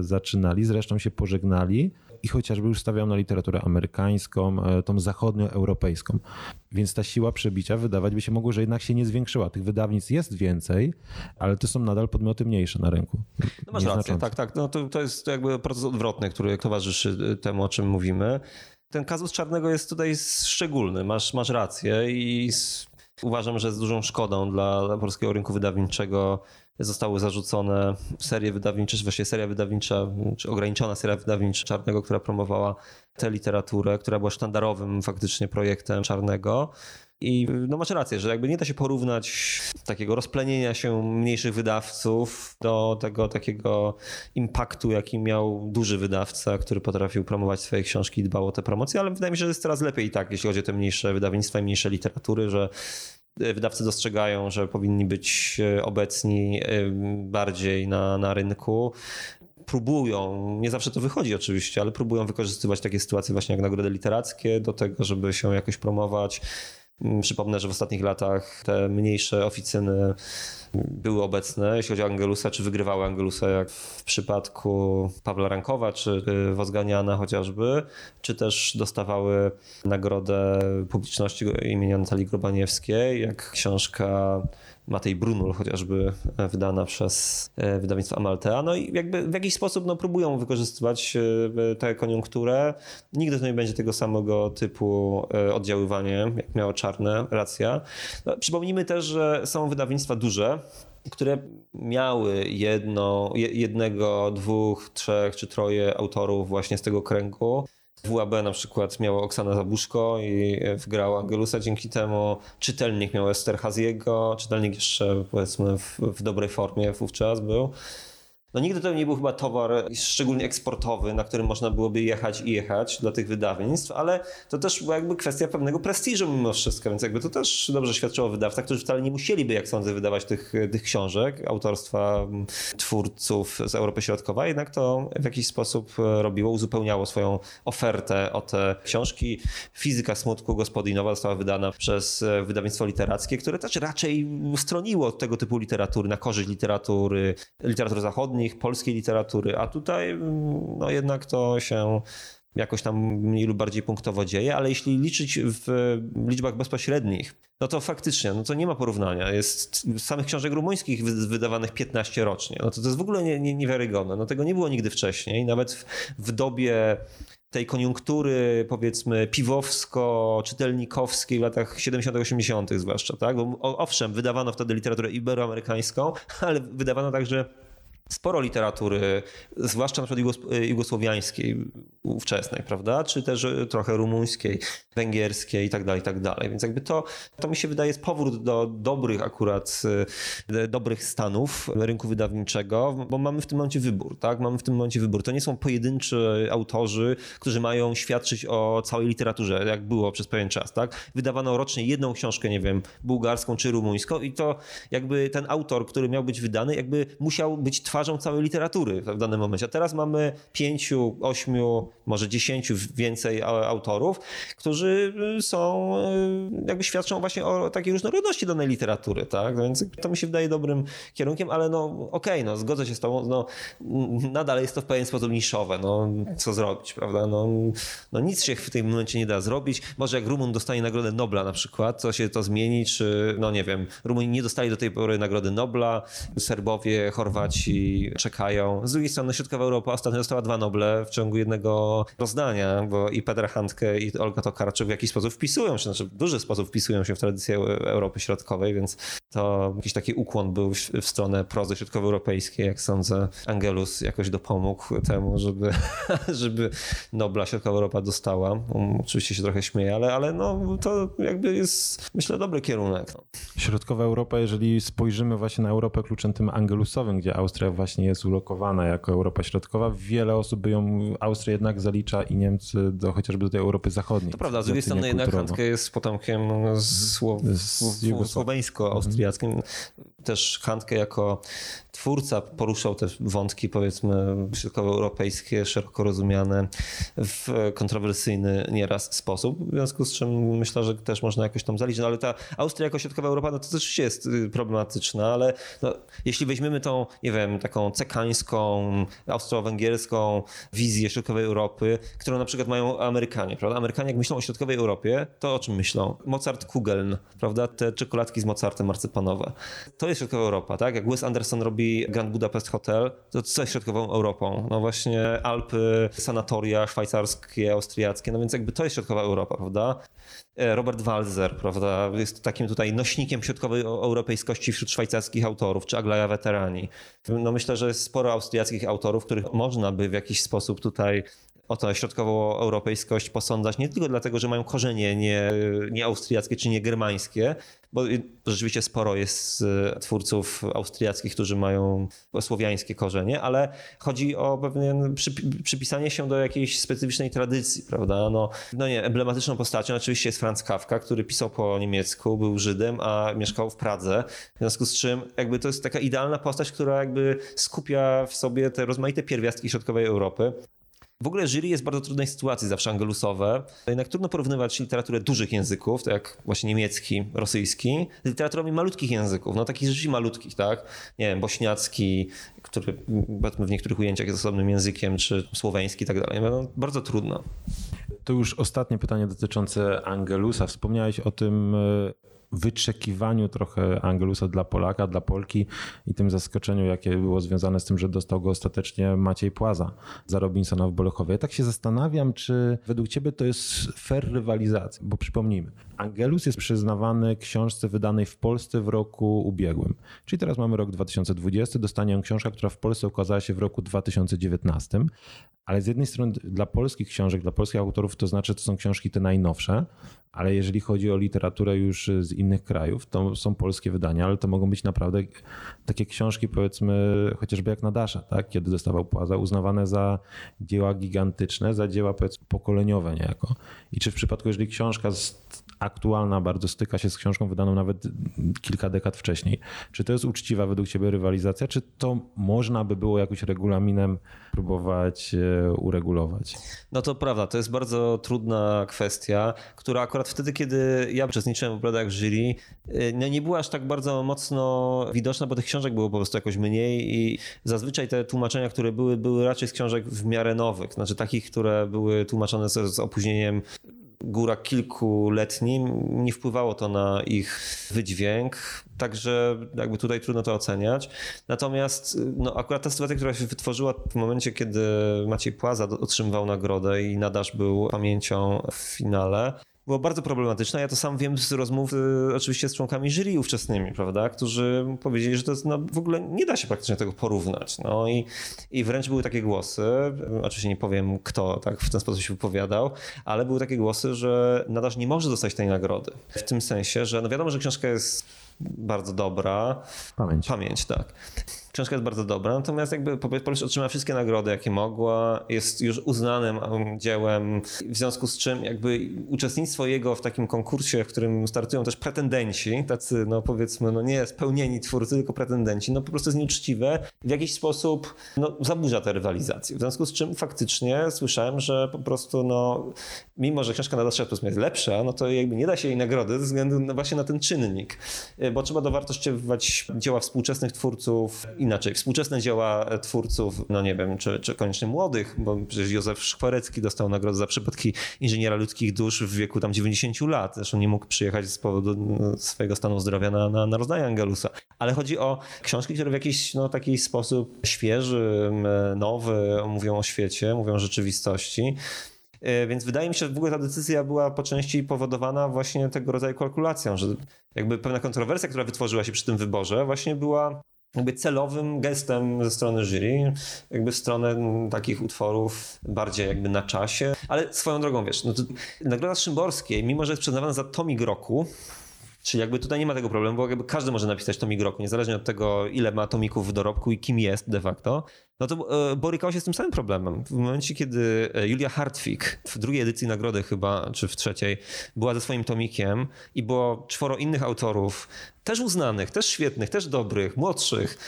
zaczynali, zresztą się pożegnali i chociażby już stawiał na literaturę amerykańską, e, tą zachodnioeuropejską. Więc ta siła przebicia wydawać by się mogło, że jednak się nie zwiększyła. Tych wydawnictw jest więcej, ale to są nadal podmioty mniejsze na rynku. No masz rację, tak, tak. No to, to jest jakby proces odwrotny, który towarzyszy temu, o czym mówimy. Ten kazus czarnego jest tutaj szczególny, masz, masz rację i uważam, że z dużą szkodą dla, dla polskiego rynku wydawniczego zostały zarzucone serie wydawnicze, czy właściwie seria wydawnicza, czy ograniczona seria wydawnicza Czarnego, która promowała tę literaturę, która była sztandarowym faktycznie projektem Czarnego. I no masz rację, że jakby nie da się porównać takiego rozplenienia się mniejszych wydawców do tego takiego impaktu, jaki miał duży wydawca, który potrafił promować swoje książki i dbał o te promocje, ale wydaje mi się, że jest coraz lepiej i tak, jeśli chodzi o te mniejsze wydawnictwa i mniejsze literatury, że wydawcy dostrzegają, że powinni być e, obecni e, bardziej na, na rynku. Próbują, nie zawsze to wychodzi oczywiście, ale próbują wykorzystywać takie sytuacje właśnie jak nagrody literackie do tego, żeby się jakoś promować. Mm, przypomnę, że w ostatnich latach te mniejsze oficyny były obecne, jeśli chodzi o Angelusa, czy wygrywały Angelusa, jak w przypadku Pawła Rankowa, czy y, Wozganiana chociażby, czy też dostawały nagrodę publiczności imienia Natalii Grobaniewskiej, jak książka Matej Brunul chociażby e, wydana przez e, wydawnictwo Amaltea. No i jakby w jakiś sposób no, próbują wykorzystywać e, tę koniunkturę. Nigdy to nie będzie tego samego typu oddziaływanie, jak miało Czarne, racja. No, przypomnijmy też, że są wydawnictwa duże, które miały jedno, jednego, dwóch, trzech czy troje autorów właśnie z tego kręgu. WAB na przykład miało Oksana Zabuszko i wygrała Angelusa dzięki temu. Czytelnik miał Ester Haziego, czytelnik jeszcze powiedzmy w, w dobrej formie wówczas był. No nigdy to nie był chyba towar szczególnie eksportowy, na którym można byłoby jechać i jechać dla tych wydawnictw, ale to też była jakby kwestia pewnego prestiżu mimo wszystko, więc jakby to też dobrze świadczyło o wydawcach, którzy wcale nie musieliby, jak sądzę, wydawać tych, tych książek autorstwa twórców z Europy Środkowej, jednak to w jakiś sposób e, robiło, uzupełniało swoją ofertę o te książki. Fizyka smutku gospodinowa została wydana przez e, wydawnictwo literackie, które też raczej stroniło od tego typu literatury na korzyść literatury, literatury zachodnich, polskiej literatury, a tutaj mm, no jednak to się jakoś tam mniej lub bardziej punktowo dzieje, ale jeśli liczyć w liczbach bezpośrednich, no to faktycznie, no to nie ma porównania. Jest samych książek rumuńskich wydawanych 15 rocznie. No to, to jest w ogóle nie, nie, niewiarygodne. No tego nie było nigdy wcześniej. Nawet w, w dobie tej koniunktury, powiedzmy, piwowsko-czytelnikowskiej w latach 70-80 zwłaszcza, tak? Bo owszem, wydawano wtedy literaturę iberoamerykańską, ale wydawano także sporo literatury, zwłaszcza na przykład jugosłowiańskiej ówczesnej, prawda? Czy też e, trochę rumuńskiej, węgierskiej i tak dalej, i tak dalej. Więc jakby to, to mi się wydaje jest powrót do dobrych akurat, e, dobrych stanów rynku wydawniczego, bo mamy w tym momencie wybór, tak? Mamy w tym momencie wybór. To nie są pojedynczy autorzy, którzy mają świadczyć o całej literaturze, jak było przez pewien czas, tak? Wydawano rocznie jedną książkę, nie wiem, bułgarską czy rumuńską i to jakby ten autor, który miał być wydany, jakby musiał być twarzą całej literatury w danym momencie. A teraz mamy pięciu, ośmiu, może dziesięciu więcej autorów, którzy y, są, y, jakby świadczą właśnie o takiej różnorodności danej literatury, tak? Więc to mi się wydaje dobrym kierunkiem, ale no okej, okay, no zgodzę się z tobą, no nadal jest to w pewien sposób niszowe, no co zrobić, prawda? No, no nic się w tym momencie nie da zrobić. Może jak Rumun dostanie Nagrodę Nobla na przykład, to się to zmieni, czy no nie wiem, Rumuni nie dostali do tej pory Nagrody Nobla, Serbowie, Chorwaci, czekają. Z drugiej strony Środkowa Europa ostatnio dostała dwa Noble w ciągu jednego rozdania, bo i Petra Handke i Olga Tokarczuk w jakiś sposób wpisują się, znaczy w duży sposób wpisują się w tradycję Europy Środkowej, więc to jakiś taki ukłon był w stronę prozy środkowoeuropejskiej, jak sądzę. Angelus jakoś dopomógł temu, żeby, żeby Nobla Środkowa Europa dostała. On oczywiście się trochę śmieje, ale, ale no, to jakby jest, myślę, dobry kierunek. Środkowa Europa, jeżeli spojrzymy właśnie na Europę kluczem tym angelusowym, gdzie Austria właśnie jest ulokowana jako Europa Środkowa, wiele osób by ją, Austria jednak zalicza i Niemcy do, chociażby do tej Europy Zachodniej. To prawda, z drugiej strony jednak Handke jest potomkiem słow, słoweńsko-austriackim. Też Handke jako twórca poruszał te wątki, powiedzmy, środkowoeuropejskie, szeroko rozumiane w kontrowersyjny nieraz sposób, w związku z czym myślę, że też można jakoś tam zaliczyć. No ale ta Austria jako środkowa Europa, no to też jest y, problematyczna, ale no, jeśli weźmiemy tą, nie wiem, taką cekańską, austro-węgierską wizję środkowej Europy, którą na przykład mają Amerykanie, prawda? Amerykanie jak myślą o środkowej Europie, to o czym myślą? Mozart Kugeln, prawda? Te czekoladki z Mozartem marcypanowe. To jest środkowa Europa, tak? Jak Wes Anderson robi Grand Budapest Hotel, to co środkową Europą? No właśnie Alpy, sanatoria szwajcarskie, austriackie, no więc jakby to jest środkowa Europa, prawda? E, Robert Walzer, prawda, jest takim tutaj nośnikiem środkowej europejskości wśród szwajcarskich autorów, czy Aglaja Weterani. No myślę, że jest sporo austriackich autorów, których można by w jakiś sposób tutaj o tę środkową europejskość posądzać, nie tylko dlatego, że mają korzenie nie, nie austriackie czy nie germańskie, bo rzeczywiście sporo jest e, twórców austriackich, którzy mają słowiańskie korzenie, ale chodzi o pewien przypisanie się do jakiejś specyficznej tradycji, prawda? No, no nie, emblematyczną postacią oczywiście jest Franz Kafka, który pisał po niemiecku, był Żydem, a mieszkał w Pradze, w związku z czym jakby to jest taka idealna postać, która jakby skupia w sobie te rozmaite pierwiastki środkowej Europy. W ogóle jury jest w bardzo trudnej sytuacji, zawsze angelusowe. Jednak trudno porównywać literaturę dużych języków, tak jak właśnie niemiecki, rosyjski, z literaturami malutkich języków, no takich rzeczywiście malutkich, tak? Nie wiem, bośniacki, który w niektórych ujęciach jest osobnym językiem, czy słoweński i tak dalej. No, bardzo trudno. To już ostatnie pytanie dotyczące Angelusa. Wspomniałeś o tym wyczekiwaniu trochę Angelusa dla Polaka, dla Polki i tym zaskoczeniu, jakie było związane z tym, że dostał go ostatecznie Maciej Płaza za Robinsona w Bolechowie. Ja tak się zastanawiam, czy według ciebie to jest fair rywalizacja, bo przypomnijmy, Angelus jest przyznawany książce wydanej w Polsce w roku ubiegłym. Czyli teraz mamy rok 2020, dostanie on książka, która w Polsce ukazała się w roku 2019, ale z jednej strony dla polskich książek, dla polskich autorów to znaczy, to są książki te najnowsze, ale jeżeli chodzi o literaturę już z innych krajów, to są polskie wydania, ale to mogą być naprawdę takie książki, powiedzmy, chociażby jak Nadasza, tak? kiedy dostawał Płaza, uznawane za dzieła gigantyczne, za dzieła powiedzmy pokoleniowe niejako. I czy w przypadku, jeżeli książka aktualna bardzo styka się z książką wydaną nawet kilka dekad wcześniej, czy to jest uczciwa według ciebie rywalizacja, czy to można by było jakoś regulaminem próbować e, uregulować? No to prawda, to jest bardzo trudna kwestia, która akurat wtedy, kiedy ja uczestniczyłem w obradach jury, e, no nie była aż tak bardzo mocno widoczna, bo tych książek było po prostu jakoś mniej i zazwyczaj te tłumaczenia, które były, były raczej z książek w miarę nowych, znaczy takich, które były tłumaczone z, z opóźnieniem góra kilkuletnim, nie wpływało to na ich wydźwięk, także jakby tutaj trudno to oceniać. Natomiast no, akurat ta sytuacja, która się wytworzyła w momencie, kiedy Maciej Płaza otrzymywał nagrodę i Nadasz był pamięcią w finale, było bardzo problematyczne. Ja to sam wiem z rozmów y, oczywiście z członkami jury ówczesnymi, prawda, którzy powiedzieli, że to no, w ogóle nie da się praktycznie tego porównać. No i, i wręcz były takie głosy, oczywiście nie powiem kto tak w ten sposób się wypowiadał, ale były takie głosy, że Nadasz nie może dostać tej nagrody. W tym sensie, że no wiadomo, że książka jest bardzo dobra. Pamięć. Pamięć, tak. Książka jest bardzo dobra, natomiast jakby Polish otrzymała wszystkie nagrody, jakie mogła, jest już uznanym um, dziełem, w związku z czym jakby uczestnictwo jego w takim konkursie, w którym startują też pretendenci, tacy no powiedzmy, no nie spełnieni twórcy, tylko pretendenci, no po prostu jest nieuczciwe, w jakiś sposób no, zaburza tę rywalizację. W związku z czym faktycznie słyszałem, że po prostu no, mimo że książka na Plus jest lepsza, no to jakby nie da się jej nagrody ze względu na, właśnie na ten czynnik, bo trzeba dowartościować dzieła współczesnych twórców inaczej, współczesne dzieła twórców, no nie wiem, czy, czy koniecznie młodych, bo przecież Józef Szkwarecki dostał nagrodę za przypadki inżyniera ludzkich dusz w wieku tam 90 lat. Zresztą nie mógł przyjechać z powodu no, swojego stanu zdrowia na, na, na rozdanie Angelusa. Ale chodzi o książki, które w jakiś no, taki sposób świeży, nowy mówią o świecie, mówią o rzeczywistości. E, więc wydaje mi się, że w ogóle ta decyzja była po części powodowana właśnie tego rodzaju kalkulacją, że jakby pewna kontrowersja, która wytworzyła się przy tym wyborze, właśnie była jakby celowym gestem ze strony jury, jakby w stronę takich utworów bardziej jakby na czasie. Ale swoją drogą, wiesz, no Nagroda Szymborskiej, mimo że jest przyznawana za tomik roku, Czyli jakby tutaj nie ma tego problemu, bo jakby każdy może napisać tomik roku, niezależnie od tego, ile ma tomików w dorobku i kim jest de facto. No to e, borykał się z tym samym problemem. W momencie, kiedy e, Julia Hartwig w drugiej edycji nagrody chyba, czy w trzeciej, była ze swoim tomikiem i było czworo innych autorów, też uznanych, też świetnych, też dobrych, młodszych,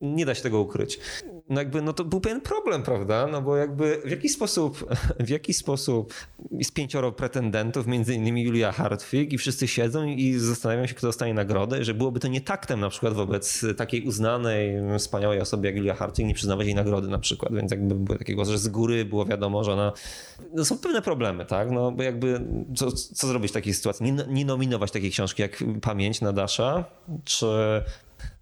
nie da się tego ukryć. No jakby, no to był pewien problem, prawda? No bo jakby w jaki sposób, w jaki sposób jest pięcioro pretendentów, między innymi Julia Hartwig i wszyscy siedzą i zastanawiają się, kto dostanie nagrodę, że byłoby to nie taktem na przykład wobec takiej uznanej, wspaniałej osoby jak Julia Hartwig nie przyznawać jej nagrody na przykład, więc jakby były takie głosy, że z góry było wiadomo, że ona... No są pewne problemy, tak? No bo jakby co, co zrobić w takiej sytuacji? Nie, nie nominować takiej książki jak Pamięć na Dasza, czy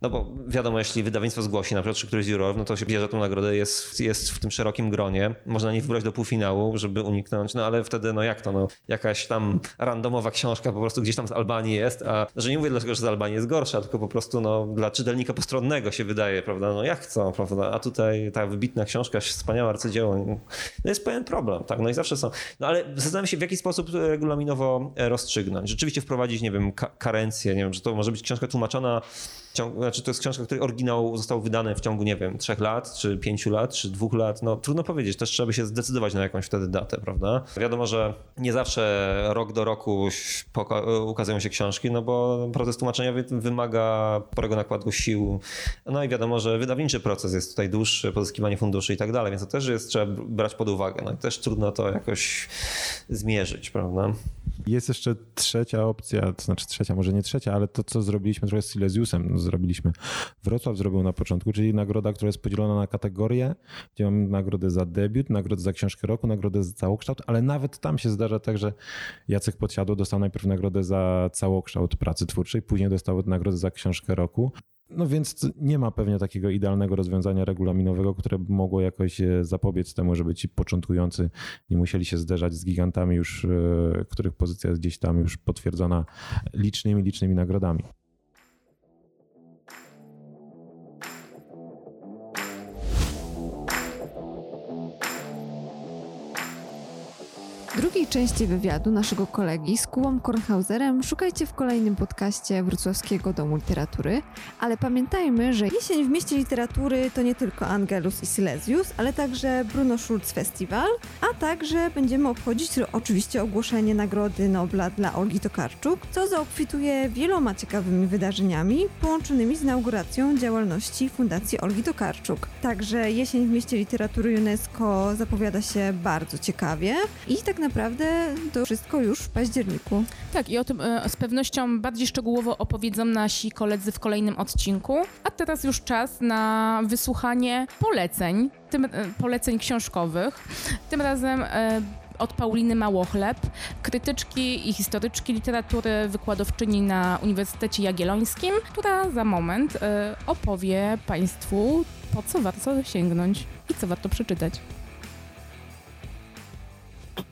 no bo wiadomo, jeśli wydawnictwo zgłosi na przykład, czy któryś z jurorów, no to się bierze tą nagrodę, jest, jest w tym szerokim gronie. Można nie wybrać do półfinału, żeby uniknąć, no ale wtedy, no jak to, no jakaś tam randomowa książka po prostu gdzieś tam z Albanii jest, a że nie mówię dlatego, że z Albanii jest gorsza, tylko po prostu no dla czytelnika postronnego się wydaje, prawda, no jak co, prawda, a tutaj ta wybitna książka, wspaniałe arcydzieło, no jest pewien problem, tak, no i zawsze są. No ale zastanawiam się, w jaki sposób regulaminowo rozstrzygnąć. Rzeczywiście wprowadzić, nie wiem, karencję, nie wiem, że to może być książka tłumaczona ciągu, znaczy to jest książka, której oryginał został wydany w ciągu, nie wiem, trzech lat, czy pięciu lat, czy dwóch lat. No trudno powiedzieć, też trzeba by się zdecydować na jakąś wtedy datę, prawda? Wiadomo, że nie zawsze rok do roku ukazują się książki, no bo proces tłumaczeniowy wymaga sporego nakładu sił. No i wiadomo, że wydawniczy proces jest tutaj dłuższy, pozyskiwanie funduszy i tak dalej, więc to też jest, trzeba brać pod uwagę. No i też trudno to jakoś zmierzyć, prawda? Jest jeszcze trzecia opcja, to znaczy trzecia, może nie trzecia, ale to, co zrobiliśmy trochę z Silesiusem, zrobiliśmy. Wrocław zrobił na początku, czyli nagroda, która jest podzielona na kategorie, gdzie mamy nagrodę za debiut, nagrodę za książkę roku, nagrodę za całokształt, ale nawet tam się zdarza tak, że Jacek Podsiadło dostał najpierw nagrodę za całokształt pracy twórczej, później dostał nagrodę za książkę roku. No więc nie ma pewnie takiego idealnego rozwiązania regulaminowego, które by mogło jakoś e, zapobiec temu, żeby ci początkujący nie musieli się zderzać z gigantami już, e, których pozycja jest gdzieś tam już potwierdzona licznymi, licznymi nagrodami. Drugiej części wywiadu naszego kolegi z Kubą Kornhauserem szukajcie w kolejnym podcaście Wrocławskiego Domu Literatury, ale pamiętajmy, że jesień w mieście literatury to nie tylko Angelus i Silesius, ale także Bruno Schulz Festival, a także będziemy obchodzić oczywiście ogłoszenie Nagrody Nobla dla Olgi Tokarczuk, co zaobfituje wieloma ciekawymi wydarzeniami połączonymi z inauguracją działalności Fundacji Olgi Tokarczuk. Także jesień w mieście literatury UNESCO zapowiada się bardzo ciekawie i tak naprawdę to wszystko już w październiku. Tak, i o tym e, z pewnością bardziej szczegółowo opowiedzą nasi koledzy w kolejnym odcinku. A teraz już czas na wysłuchanie poleceń, tym e, poleceń książkowych. Tym razem e, od Pauliny Małochleb, krytyczki i historyczki literatury, wykładowczyni na Uniwersytecie Jagiellońskim, która za moment opowie Państwu, po co warto sięgnąć i co warto przeczytać.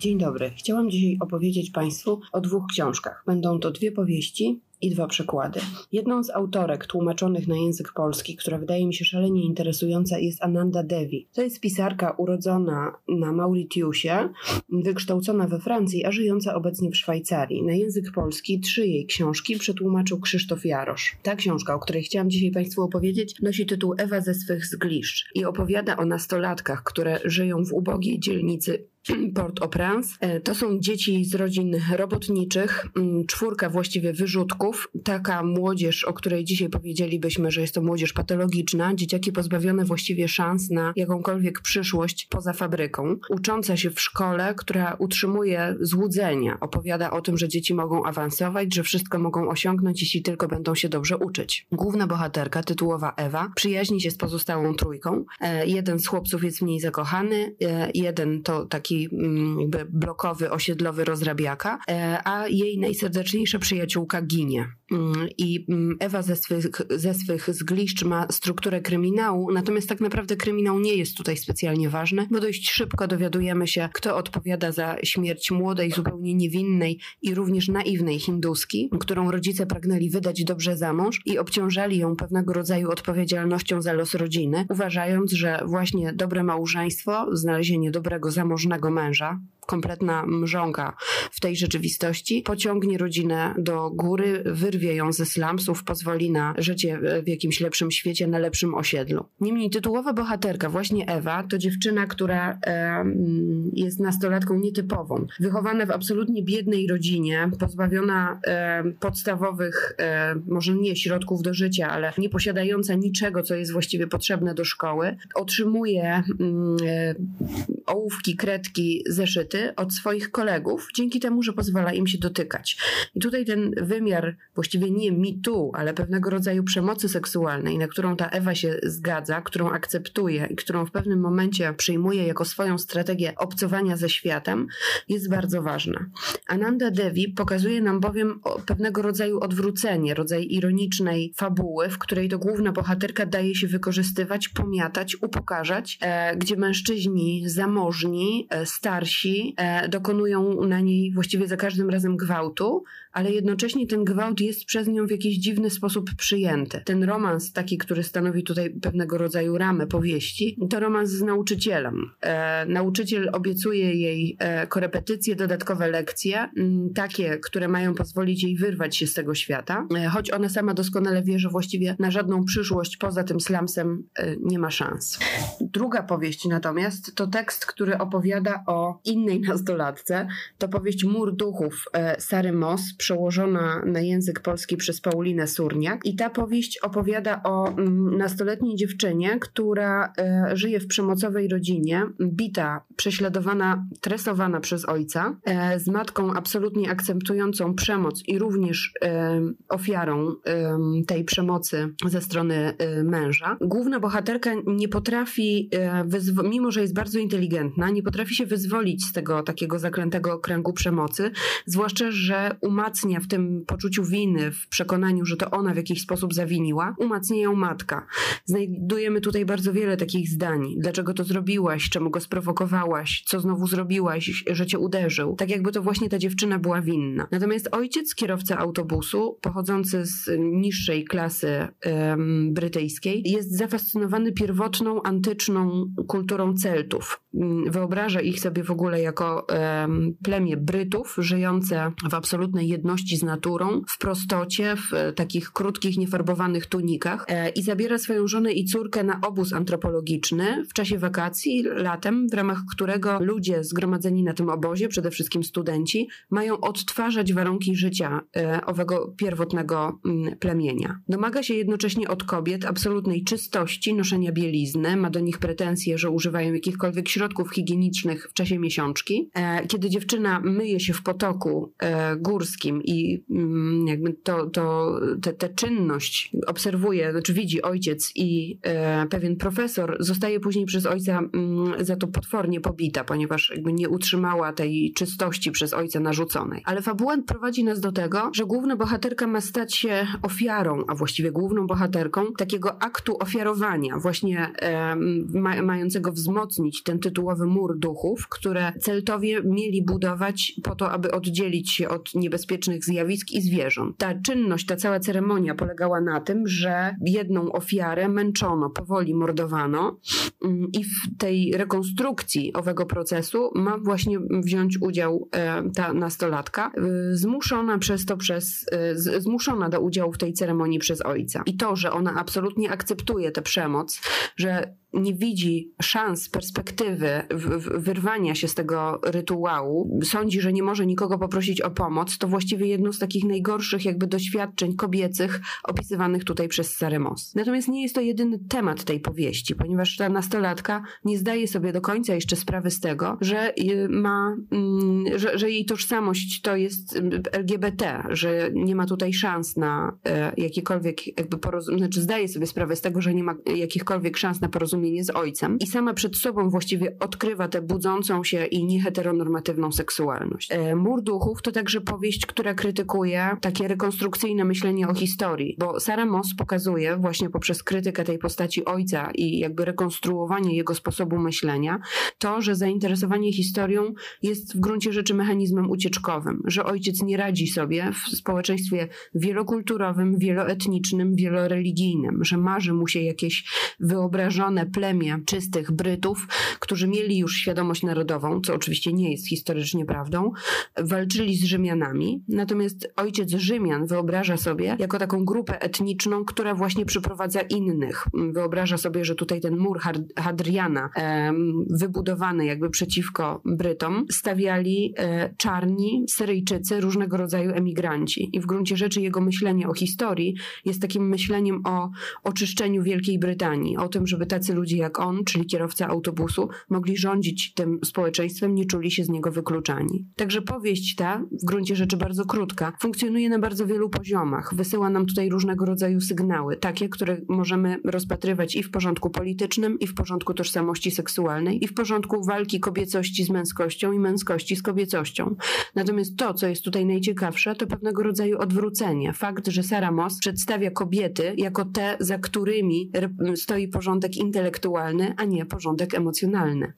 Dzień dobry. Chciałam dzisiaj opowiedzieć Państwu o dwóch książkach. Będą to dwie powieści i dwa przykłady. Jedną z autorek tłumaczonych na język polski, która wydaje mi się szalenie interesująca, jest Ananda Devi. To jest pisarka urodzona na Mauritiusie, wykształcona we Francji, a żyjąca obecnie w Szwajcarii. Na język polski trzy jej książki przetłumaczył Krzysztof Jarosz. Ta książka, o której chciałam dzisiaj Państwu opowiedzieć, nosi tytuł Ewa ze swych zgliszcz i opowiada o nastolatkach, które żyją w ubogiej dzielnicy Port-au-Prince. E, to są dzieci z rodzin robotniczych, mm, czwórka właściwie wyrzutków. Taka młodzież, o której dzisiaj powiedzielibyśmy, że jest to młodzież patologiczna, dzieciaki pozbawione właściwie szans na jakąkolwiek przyszłość poza fabryką. Ucząca się w szkole, która utrzymuje złudzenia. Opowiada o tym, że dzieci mogą awansować, że wszystko mogą osiągnąć, jeśli tylko będą się dobrze uczyć. Główna bohaterka, tytułowa Ewa, przyjaźni się z pozostałą trójką. E, jeden z chłopców jest w niej zakochany, e, jeden to taki taki mm, jakby blokowy, osiedlowy rozrabiaka, e, a jej najserdeczniejsza przyjaciółka ginie. Mm, I mm, Ewa ze swych, ze swych zgliszcz ma strukturę kryminału, natomiast tak naprawdę kryminał nie jest tutaj specjalnie ważny, bo dość szybko dowiadujemy się, kto odpowiada za śmierć młodej, zupełnie niewinnej i również naiwnej hinduski, którą rodzice pragnęli wydać dobrze za mąż i obciążali ją pewnego rodzaju odpowiedzialnością za los rodziny, uważając, że właśnie dobre małżeństwo, znalezienie dobrego zamożnego męża, kompletna mrzonka w tej rzeczywistości, pociągnie rodzinę do góry, wyrwie ją ze slumsów, pozwoli na życie w jakimś lepszym świecie, na lepszym osiedlu. Niemniej tytułowa bohaterka, właśnie Ewa, to dziewczyna, która e, jest nastolatką nietypową, wychowana w absolutnie biednej rodzinie, pozbawiona e, podstawowych, e, może nie środków do życia, ale nie posiadająca niczego, co jest właściwie potrzebne do szkoły, otrzymuje mm, e, ołówki, kredki, zeszyty, od swoich kolegów, dzięki temu, że pozwala im się dotykać. I tutaj ten wymiar, właściwie nie mitu, ale pewnego rodzaju przemocy seksualnej, na którą ta Ewa się zgadza, którą akceptuje i którą w pewnym momencie przyjmuje jako swoją strategię obcowania ze światem, jest bardzo ważna. Ananda Devi pokazuje nam bowiem pewnego rodzaju odwrócenie, rodzaj ironicznej fabuły, w której to główna bohaterka daje się wykorzystywać, pomiatać, upokarzać, e, gdzie mężczyźni zamożni, e, starsi, e, dokonują na niej właściwie za każdym razem gwałtu, ale jednocześnie ten gwałt jest przez nią w jakiś dziwny sposób przyjęty. Ten romans, taki, który stanowi tutaj pewnego rodzaju ramę powieści, to romans z nauczycielem. E, nauczyciel obiecuje jej e, korepetycje, dodatkowe lekcje, m, takie, które mają pozwolić jej wyrwać się z tego świata, e, choć ona sama doskonale wie, że właściwie na żadną przyszłość poza tym slamsem e, nie ma szans. Druga powieść natomiast to tekst, który opowiada o innej nastolatce. To powieść Mur Duchów e, Sary Moss przełożona na język polski przez Paulinę Surniak. I ta powieść opowiada o mm, nastoletniej dziewczynie, która e, żyje w przemocowej rodzinie, bita, prześladowana, tresowana przez ojca, e, z matką absolutnie akceptującą przemoc i również e, ofiarą tej przemocy ze strony męża. Główna bohaterka nie potrafi, mimo że jest bardzo inteligentna, nie potrafi się wyzwolić z tego takiego zaklętego kręgu przemocy, zwłaszcza, że umacnia umacnia w tym poczuciu winy, w przekonaniu, że to ona w jakiś sposób zawiniła, umacnia ją matka. Znajdujemy tutaj bardzo wiele takich zdań. Dlaczego to zrobiłaś? Czemu go sprowokowałaś? Co znowu zrobiłaś, że cię uderzył? Tak jakby to właśnie ta dziewczyna była winna. Natomiast ojciec, kierowca autobusu, pochodzący z niższej klasy um, brytyjskiej, jest zafascynowany pierwotną, antyczną kulturą Celtów. Mm, wyobraża ich sobie w ogóle jako plemię Brytów, żyjące w absolutnej jedności z naturą, w prostocie, w takich krótkich, niefarbowanych tunikach e, i zabiera swoją żonę i córkę na obóz antropologiczny w czasie wakacji, latem, w ramach którego ludzie zgromadzeni na tym obozie, przede wszystkim studenci, mają odtwarzać warunki życia e, owego pierwotnego mm, plemienia. Domaga się jednocześnie od kobiet absolutnej czystości, noszenia bielizny, ma do nich pretensje, że używają jakichkolwiek środków higienicznych w czasie miesiączki. E, kiedy dziewczyna myje się w potoku e, górskim i mm, jakby to, to, tę czynność obserwuje, znaczy widzi ojciec i pewien profesor, zostaje później przez ojca mm, za to potwornie pobita, ponieważ jakby nie utrzymała tej czystości przez ojca narzuconej. Ale fabuła prowadzi nas do tego, że główna bohaterka ma stać się ofiarą, a właściwie główną bohaterką takiego aktu ofiarowania, właśnie e, ma, mającego wzmocnić ten tytułowy mur duchów, które Celtowie mieli budować po to, aby oddzielić się od niebezpiecznych zjawisk i zwierząt. Ta czynność, ta cała ceremonia polegała na tym, że jedną ofiarę męczono, powoli mordowano mm, i w tej rekonstrukcji owego procesu ma właśnie wziąć udział e, ta nastolatka, e, zmuszona przez to przez, e, zmuszona do udziału w tej ceremonii przez ojca. I to, że ona absolutnie akceptuje tę przemoc, że nie widzi szans, perspektywy wyrwania się z tego rytuału, sądzi, że nie może nikogo poprosić o pomoc, to właściwie jedno z takich najgorszych jakby doświadczeń kobiecych opisywanych tutaj przez Sarę Moss. Natomiast nie jest to jedyny temat tej powieści, ponieważ ta nastolatka nie zdaje sobie do końca jeszcze sprawy z tego, że y, ma, mm, że, że jej tożsamość to jest LGBT, że nie ma tutaj szans na e, jakiekolwiek jakby porozumienie, znaczy zdaje sobie sprawę z tego, że nie ma jakichkolwiek szans na porozumienie porozumienie z ojcem i sama przed sobą właściwie odkrywa tę budzącą się i nieheteronormatywną seksualność. E, Mur Duchów to także powieść, która krytykuje takie rekonstrukcyjne myślenie o historii, bo Sarah Moss pokazuje właśnie poprzez krytykę tej postaci ojca i jakby rekonstruowanie jego sposobu myślenia, to, że zainteresowanie historią jest w gruncie rzeczy mechanizmem ucieczkowym, że ojciec nie radzi sobie w społeczeństwie wielokulturowym, wieloetnicznym, wieloreligijnym, że marzy mu się jakieś wyobrażone plemię czystych Brytów, którzy mieli już świadomość narodową, co oczywiście nie jest historycznie prawdą, walczyli z Rzymianami. Natomiast ojciec Rzymian wyobraża sobie jako taką grupę etniczną, która właśnie przyprowadza innych. Wyobraża sobie, że tutaj ten mur Hadriana, wybudowany jakby przeciwko Brytom, stawiali e, czarni Syryjczycy, różnego rodzaju emigranci. I w gruncie rzeczy jego myślenie o historii jest takim myśleniem o oczyszczeniu Wielkiej Brytanii, o tym, żeby tacy ludzie ludzie jak on, czyli kierowca autobusu, mogli rządzić tym społeczeństwem, nie czuli się z niego wykluczani. Także powieść ta, w gruncie rzeczy bardzo krótka, funkcjonuje na bardzo wielu poziomach. Wysyła nam tutaj różnego rodzaju sygnały, takie, które możemy rozpatrywać i w porządku politycznym, i w porządku tożsamości seksualnej, i w porządku walki kobiecości z męskością i męskości z kobiecością. Natomiast to, co jest tutaj najciekawsze, to pewnego rodzaju odwrócenie. Fakt, że Sarah Moss przedstawia kobiety jako te, za którymi stoi porządek intelektualny, intelektualny, a nie porządek emocjonalny.